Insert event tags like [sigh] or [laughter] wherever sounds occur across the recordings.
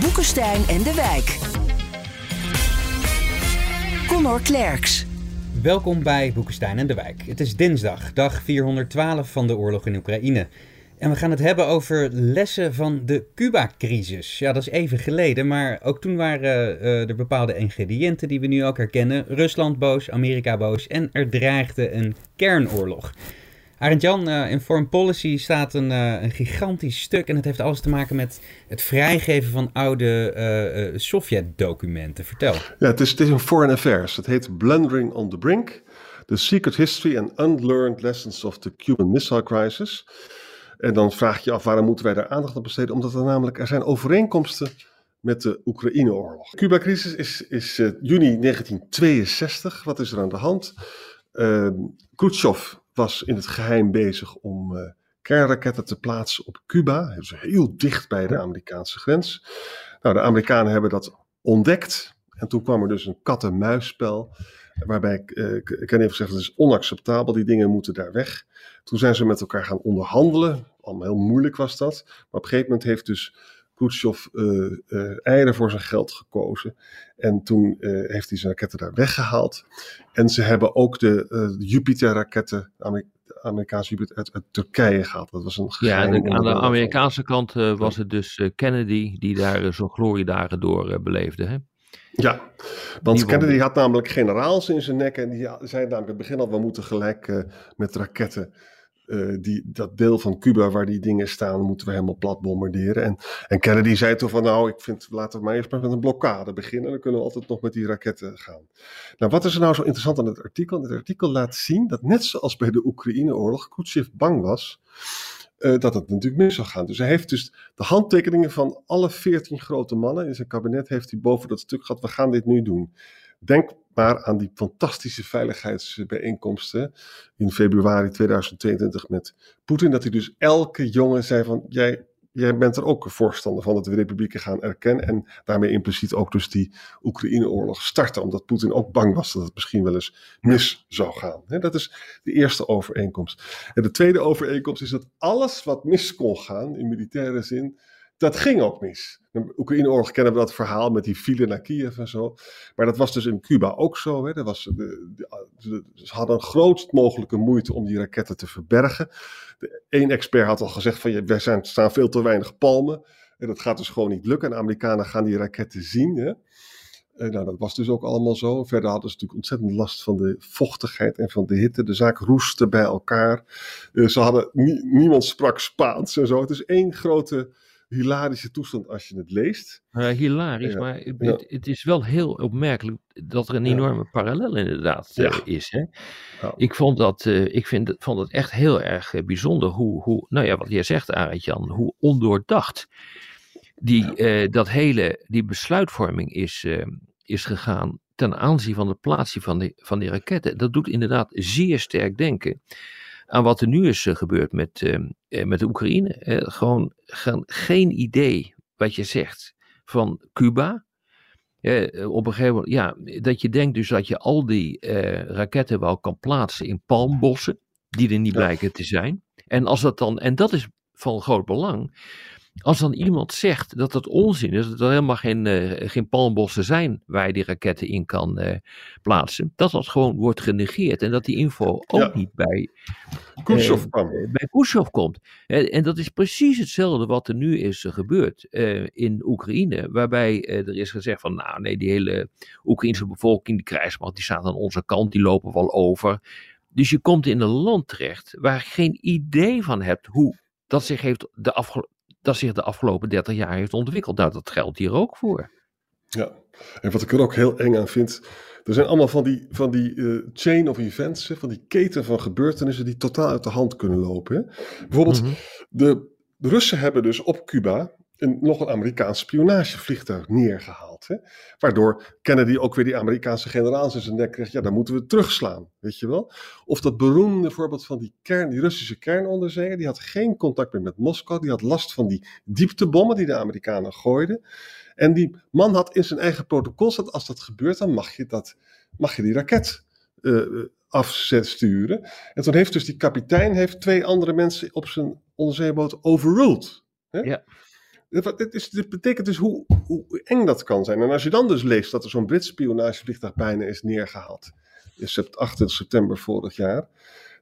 Boekenstein en de Wijk. Connor Klerks. Welkom bij Boekenstein en de Wijk. Het is dinsdag, dag 412 van de oorlog in Oekraïne. En we gaan het hebben over lessen van de Cuba-crisis. Ja, dat is even geleden, maar ook toen waren uh, er bepaalde ingrediënten die we nu ook herkennen. Rusland boos, Amerika boos en er dreigde een kernoorlog. Arend Jan, uh, in Foreign Policy staat een, uh, een, gigantisch stuk en het heeft alles te maken met het vrijgeven van oude uh, Sovjet-documenten. Vertel. Ja, het is, het is een Foreign Affairs. Het heet Blundering on the Brink: The Secret History and Unlearned Lessons of the Cuban Missile Crisis. En dan vraag je af waarom moeten wij daar aandacht aan besteden? Omdat er namelijk er zijn overeenkomsten met de Oekraïne-oorlog. De Cuba-crisis is, is juni 1962. Wat is er aan de hand? Khrushchev was in het geheim bezig om uh, kernraketten te plaatsen op Cuba. Heel dicht bij de Amerikaanse grens. Nou, de Amerikanen hebben dat ontdekt. En toen kwam er dus een kat-en-muisspel. Waarbij uh, even zeggen, het is onacceptabel, die dingen moeten daar weg. Toen zijn ze met elkaar gaan onderhandelen. Allemaal heel moeilijk was dat. Maar op een gegeven moment heeft dus Khrushchev uh, uh, eieren voor zijn geld gekozen. En toen uh, heeft hij zijn raketten daar weggehaald. En ze hebben ook de Jupiter-raketten, Amerikaanse Jupiter, uit, uit, Turkije gehaald. Dat was een Ja, en aan de Amerikaanse kant was het dus Kennedy die daar zo'n gloriedagen door beleefde. Hè? Ja, want die Kennedy had namelijk generaals in zijn nek en die zei namelijk in het begin al, we moeten gelijk met raketten uh, die, dat deel van Cuba waar die dingen staan, moeten we helemaal plat bombarderen. En, en Kennedy zei toen van nou, ik vind, laten we maar eerst maar met een blokkade beginnen. Dan kunnen we altijd nog met die raketten gaan. Nou, wat is er nou zo interessant aan het artikel? Het artikel laat zien dat net zoals bij de Oekraïne-oorlog, Khrushchev bang was uh, dat het natuurlijk mis zou gaan. Dus hij heeft dus de handtekeningen van alle veertien grote mannen in zijn kabinet heeft hij boven dat stuk gehad, we gaan dit nu doen. Denk maar aan die fantastische veiligheidsbijeenkomsten in februari 2022 met Poetin. Dat hij dus elke jongen zei van, jij, jij bent er ook voorstander van dat we republieken gaan erkennen. En daarmee impliciet ook dus die Oekraïne-oorlog starten. Omdat Poetin ook bang was dat het misschien wel eens mis zou gaan. dat is de eerste overeenkomst. En de tweede overeenkomst is dat alles wat mis kon gaan in militaire zin dat ging ook mis. De Oekraïne-oorlog kennen we dat verhaal met die file naar Kiev en zo. Maar dat was dus in Cuba ook zo. Hè. Dat was, de, de, ze hadden grootst mogelijke moeite om die raketten te verbergen. Eén expert had al gezegd van, wij zijn, staan veel te weinig palmen. En dat gaat dus gewoon niet lukken. En de Amerikanen gaan die raketten zien. Hè. En nou, dat was dus ook allemaal zo. Verder hadden ze natuurlijk ontzettend last van de vochtigheid en van de hitte. De zaak roestte bij elkaar. Uh, ze hadden, niemand sprak Spaans en zo. Het is één grote hilarische toestand als je het leest. Uh, hilarisch, ja. maar het, ja. het, is wel heel opmerkelijk dat er een enorme parallel inderdaad uh, is. Hè? Ik, vond dat, uh, ik vind, vond het echt heel erg bijzonder hoe, hoe, nou ja, wat jij zegt Arend Jan, hoe ondoordacht die, dat hele, die besluitvorming is, is gegaan ten aanzien van de plaatsing van die, van die raketten. Dat doet inderdaad zeer sterk denken aan wat er nu is uh, gebeurd met, uh, met de Oekraïne. Uh, gewoon gaan, geen idee wat je zegt van Cuba. op een gegeven moment, ja, dat je denkt dus dat je al die raketten wel kan plaatsen in palmbossen, die er niet blijken te zijn. En als dat dan, en dat is van groot belang, als dan iemand zegt dat dat onzin is, dat er helemaal geen, uh, geen palmbossen zijn waar je die raketten in kan uh, plaatsen, dat dat gewoon wordt genegeerd en dat die info ook ja. niet bij Khrushchev, uh, bij Khrushchev komt. en dat is precies hetzelfde wat er nu is gebeurd in Oekraïne, waarbij er is gezegd van nou nee, die hele Oekraïnse bevolking, die krijgsmacht, die staat aan onze kant, die lopen wel over. Dus je komt in een land terecht waar je geen idee van hebt hoe dat zich heeft de afgelopen dat zich de afgelopen 30 jaar heeft ontwikkeld. Nou, dat geldt hier ook voor. Ja, en wat ik er ook heel eng aan vind. Er zijn allemaal van die, van die uh, chain of events, van die keten van gebeurtenissen die totaal uit de hand kunnen lopen. Hè? Bijvoorbeeld, mm -hmm. de, de Russen hebben dus op Cuba een, nog een Amerikaans spionagevliegtuig neergehaald. Hè? Waardoor Kennedy ook weer die Amerikaanse generaals in zijn nek kreeg. Ja, dan moeten we terugslaan, weet je wel. Of dat beroemde voorbeeld van die, kern, die Russische kernonderzeeër. Die had geen contact meer met Moskou. Die had last van die dieptebommen die de Amerikanen gooiden. En die man had in zijn eigen protocol dat als dat gebeurt, dan mag je, dat, mag je die raket uh, afzet sturen. En toen heeft dus die kapitein heeft twee andere mensen op zijn onderzeeboot overruled. Hè? Ja. Dit, is, dit betekent dus hoe, hoe eng dat kan zijn. En als je dan dus leest dat er zo'n Brits spionagevliegtuig bijna is neergehaald. In 28 september vorig jaar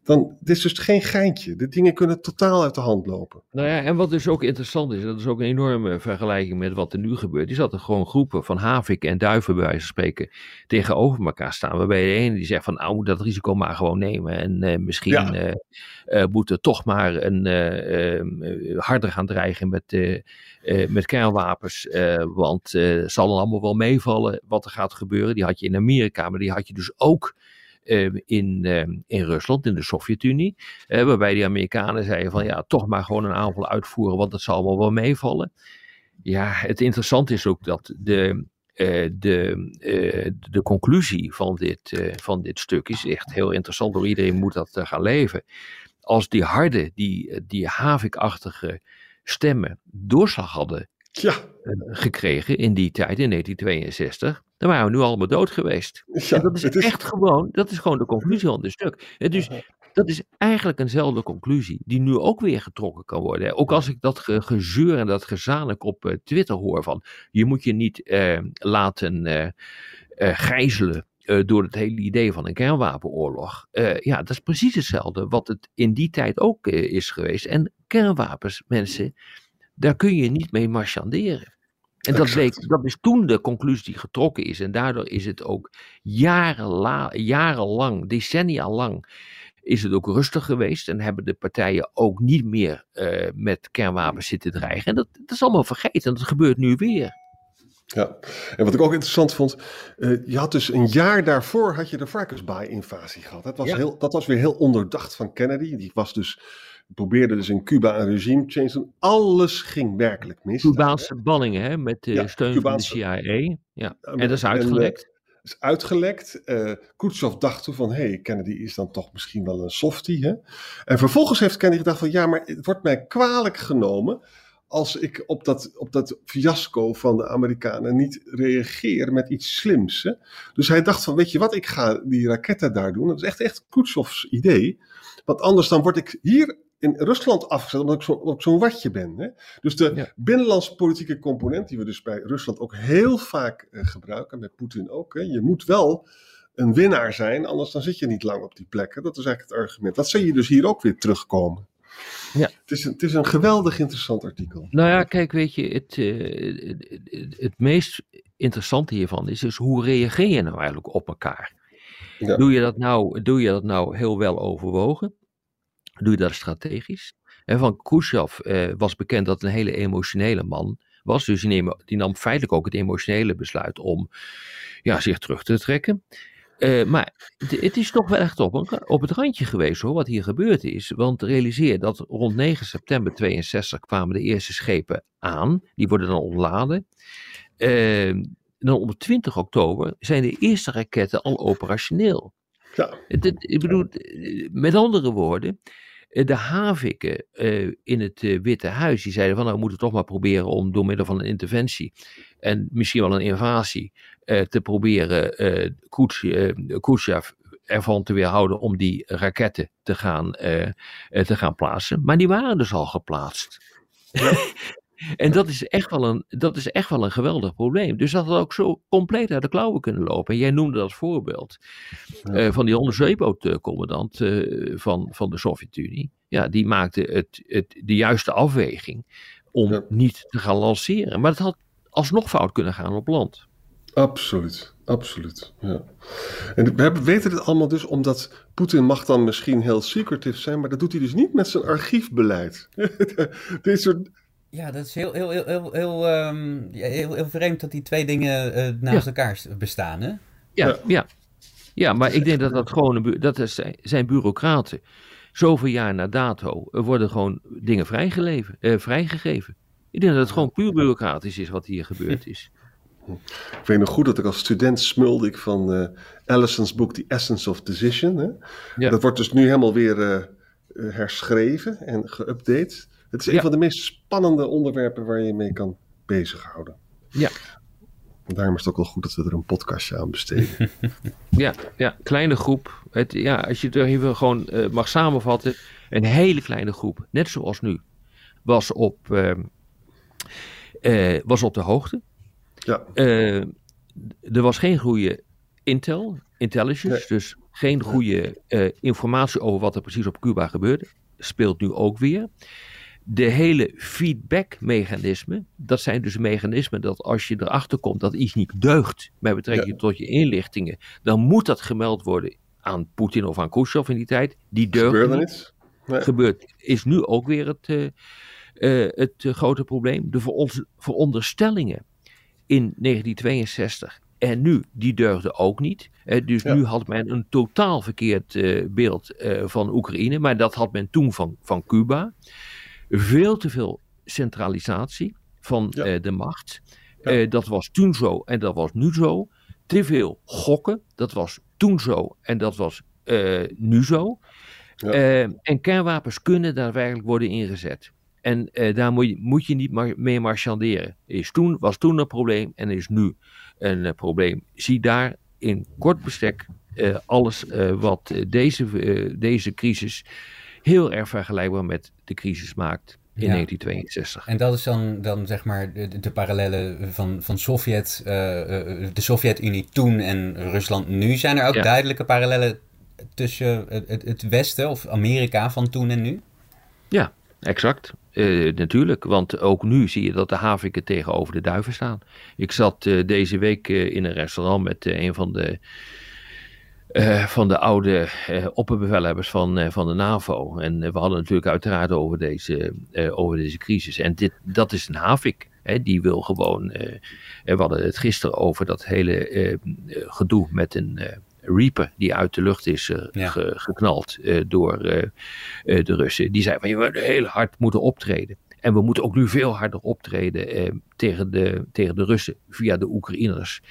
dan dit is dus geen geintje. De dingen kunnen totaal uit de hand lopen. Nou ja, en wat dus ook interessant is, dat is ook een enorme vergelijking met wat er nu gebeurt, is dat er gewoon groepen van havik en duiven bij wijze van spreken tegenover elkaar staan. Waarbij de ene die zegt van nou moet dat risico maar gewoon nemen en uh, misschien ja. uh, uh, moeten toch maar een, harder gaan dreigen met, met kernwapens, want het zal dan allemaal wel meevallen wat er gaat gebeuren. Die had je in Amerika, maar die had je dus ook Ehm, in, ehm, in Rusland, in de Sovjet-Unie. Eh, waarbij die Amerikanen zeiden van ja, toch maar gewoon een aanval uitvoeren, want dat zal wel wel meevallen. Ja, het interessante is ook dat de, uh, de, uh, de conclusie van dit, van dit stuk is echt heel interessant. Door iedereen moet dat gaan leven. Als die harde, die, die havikachtige stemmen doorslag hadden ja. gekregen in die tijd, in 1962, dan waren we nu allemaal dood geweest. Ja, en dat is, is, echt gewoon, dat is gewoon de conclusie van dit stuk. Dus dat is eigenlijk eenzelfde conclusie, die nu ook weer getrokken kan worden. Ook als ik dat ge gezeur en dat gezamenlijk op uh, Twitter hoor van, je moet je niet uh, laten uh, gijzelen door het hele idee van een kernwapenoorlog. ja, dat is precies hetzelfde wat het in die tijd ook is geweest. En kernwapens, mensen, daar kun je niet mee marchanderen. En dat, bleek, dat is toen de conclusie die getrokken is. En daardoor is het ook jarenlang, decennia lang, is het ook rustig geweest. En hebben de partijen ook niet meer uh, met kernwapens zitten dreigen. En dat, dat is allemaal vergeten. Dat gebeurt nu weer. Ja, en wat ik ook interessant vond, uh, je had dus een jaar daarvoor had je de varkensbaai-invasie gehad. Dat was, ja. heel, dat was weer heel onderdacht van Kennedy. Die was dus probeerde dus in Cuba een regime change doen. Alles ging werkelijk mis. Cubaanse ballingen, hè, met de ja, steun Cubaanse... van de CIA. Ja. En dat is uitgelekt. En, uh, is uitgelekt. Uh, Khrushchev dacht toen van, hé, hey, Kennedy is dan toch misschien wel een softie. Hè? En vervolgens heeft Kennedy gedacht van, ja, maar het wordt mij kwalijk genomen als ik op dat, op dat fiasco van de Amerikanen niet reageer met iets slims. Hè? Dus hij dacht van, weet je wat, ik ga die raketten daar doen. Dat is echt, echt Khrushchevs idee. Want anders dan word ik hier in Rusland afgezet omdat ik zo'n zo watje ben. Hè? Dus de ja. binnenlandspolitieke component, die we dus bij Rusland ook heel vaak uh, gebruiken, met Poetin ook. Hè? Je moet wel een winnaar zijn, anders dan zit je niet lang op die plekken. Dat is eigenlijk het argument. Dat zie je dus hier ook weer terugkomen. Ja. Het, is een, het is een geweldig interessant artikel. Nou ja, kijk, weet je, het, uh, het, het meest interessante hiervan is dus hoe reageer je nou eigenlijk op elkaar? Ja. Doe, je dat nou, doe je dat nou heel wel overwogen? Doe je dat strategisch. En van Khrushchev eh, was bekend dat een hele emotionele man was. Dus die, neem, die nam feitelijk ook het emotionele besluit om ja, zich terug te trekken. Uh, maar het is toch wel echt op, op het randje geweest hoor, wat hier gebeurd is. Want realiseer dat rond 9 september 62 kwamen de eerste schepen aan. Die worden dan ontladen. Uh, dan op 20 oktober zijn de eerste raketten al operationeel. Ja. Het, het, ik bedoel, met andere woorden, eh, de haviken uh, in het uh, Witte Huis, die zeiden van nou we moeten toch maar proberen om door middel van een interventie en misschien wel een invasie uh, te proberen Khrushchev ervan te weerhouden om die raketten te gaan, te gaan plaatsen. Maar die waren dus al geplaatst. Ja. [laughs] En dat is, echt wel een, dat is echt wel een geweldig probleem. Dus dat had ook zo compleet uit de klauwen kunnen lopen. En jij noemde dat voorbeeld ja. uh, van die onderzeebootcommandant uh, van, van de Sovjet-Unie. Ja, die maakte het, het, de juiste afweging om ja. niet te gaan lanceren. Maar het had alsnog fout kunnen gaan op land. Absoluut, absoluut. Ja. En we weten dit allemaal dus omdat Poetin mag dan misschien heel secretive zijn, maar dat doet hij dus niet met zijn archiefbeleid. [laughs] Dit soort ja, dat is heel, heel, heel, heel, heel, um, heel, heel vreemd dat die twee dingen uh, naast ja. elkaar bestaan, hè? Ja, ja. ja. maar ik denk dat dat gewoon, dat is, zijn bureaucraten. Zoveel jaar na dato worden gewoon dingen vrijgeleven, uh, vrijgegeven. Ik denk dat het gewoon puur bureaucratisch is wat hier gebeurd is. [laughs] Ik weet nog goed dat ik als student smulde ik van uh, Allison's boek The Essence of Decision. Hè? Ja. Dat wordt dus nu helemaal weer uh, herschreven en geüpdate. Het is een van de meest spannende onderwerpen waar je mee kan bezighouden. Ja. En daarom is het ook wel goed dat we er een podcastje aan besteden. [laughs] ja, ja, kleine groep. Het, ja, als je het even gewoon uh, mag samenvatten. Een hele kleine groep, net zoals nu, was op, uh, uh, was op de hoogte. Ja. er was geen goede intel, intelligence, dus geen goede informatie over wat er precies op Cuba gebeurde. Speelt nu ook weer de hele feedback-mechanismen, dat zijn dus mechanismen dat als je erachter komt dat iets niet deugt met betrekking tot je inlichtingen, dan moet dat gemeld worden aan Poetin of aan Khrushchev in die tijd. Die deugt niet. Nee. Gebeurt, is nu ook weer het, uh, uh, het uh, grote probleem. De veronderstellingen in 1962 en nu, die deugden ook niet. dus ja. nu had men een totaal verkeerd beeld van Oekraïne, maar dat had men toen van, van Cuba veel te veel centralisatie van eh, de macht. Uh, dat was toen zo en dat was nu zo. Te veel gokken, dat was toen zo en dat was uh, nu zo. Ja. en kernwapens kunnen daadwerkelijk worden ingezet. En daar moet je, moet je niet mee marchanderen. Is toen, was toen een probleem en is nu een probleem. Zie daar in kort bestek alles wat deze, deze crisis heel erg vergelijkbaar met de crisis maakt in 1962. En dat is dan, dan zeg maar de, de parallellen van, van Sovjet, uh, de Sovjet-Unie toen en Rusland nu. Zijn er ook duidelijke parallellen tussen het, het, Westen of Amerika van toen en nu? Ja, exact. Uh, natuurlijk, want ook nu zie je dat de haviken tegenover de duiven staan. Ik zat uh, deze week in een restaurant met een van de uh, van de oude uh, opperbevelhebbers van, uh, van de NAVO. En we hadden natuurlijk uiteraard over deze, over deze crisis. En dit, dat is een havik. Hè, die wil gewoon. we hadden het gisteren over dat hele gedoe met een. Reaper die uit de lucht is ja. ge, geknald door de Russen. Die zei van je moet heel hard moeten optreden. En we moeten ook nu veel harder optreden tegen, de, tegen de Russen via de Oekraïners.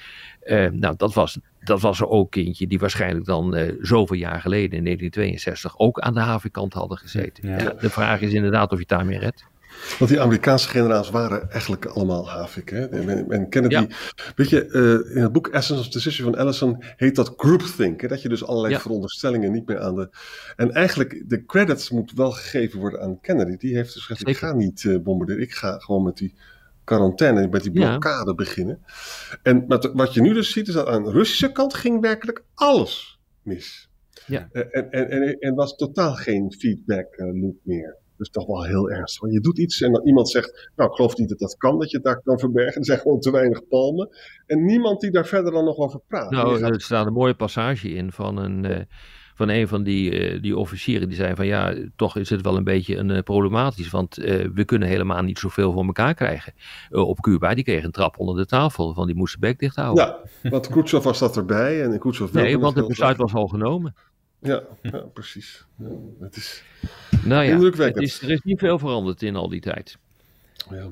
nou, dat was dat was er ook eentje die waarschijnlijk dan uh, zoveel jaar geleden, in 1962, ook aan de havenkant hadden gezeten. Ja. de vraag is inderdaad of je het daarmee redt. Want die Amerikaanse generaals waren eigenlijk allemaal havik. Hè? En, Kennedy, ja. weet je, uh, in het boek Essence of Decision van Ellison heet dat groupthink. Hè? Dat je dus allerlei ja. veronderstellingen niet meer aan de... En eigenlijk, de credits moet wel gegeven worden aan Kennedy. Die heeft dus gezegd, ik ga niet uh, bombarderen. Ik ga gewoon met die quarantaine, met die blokkade ja. beginnen. En wat je nu dus ziet, is dat aan de Russische kant ging werkelijk alles mis. Ja. Eh, en, en, en, en was totaal geen feedback uh, loop meer. Dus toch wel heel ernstig. Want je doet iets en dan iemand zegt, nou ik geloof niet dat dat kan, dat je het daar kan verbergen. Er zijn gewoon te weinig palmen. En niemand die daar verder dan nog over praat. Nou, er staat een mooie passage in van een... Uh, van een van die, uh, die officieren die zei van ja, toch is het wel een beetje een, uh, problematisch, want uh, we kunnen helemaal niet zoveel voor elkaar krijgen. op Cuba, die kregen een trap onder de tafel, van die moesten bek dicht houden. Ja, want Khrushchev was dat erbij en Khrushchev Nee, want het besluit was al genomen. Ja, ja precies. Ja, het is nou ja, het is, er is niet veel veranderd in al die tijd. Ja.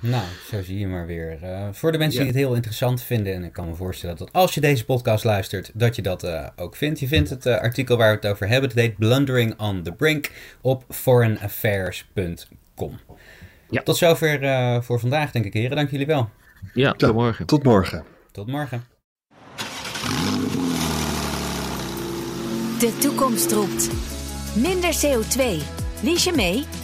Nou, zo zie je maar weer. Uh, voor de mensen die het heel interessant vinden, en ik kan me voorstellen dat als je deze podcast luistert, dat je dat uh, ook vindt. Je vindt het uh, artikel waar we het over hebben. Het heet Blundering on the Brink op foreignaffairs.com. Ja. Tot zover voor vandaag, denk ik, heren. Dank jullie wel. Ja, tot morgen. Tot morgen. Tot morgen. De toekomst roept. Minder CO2. Lies je mee?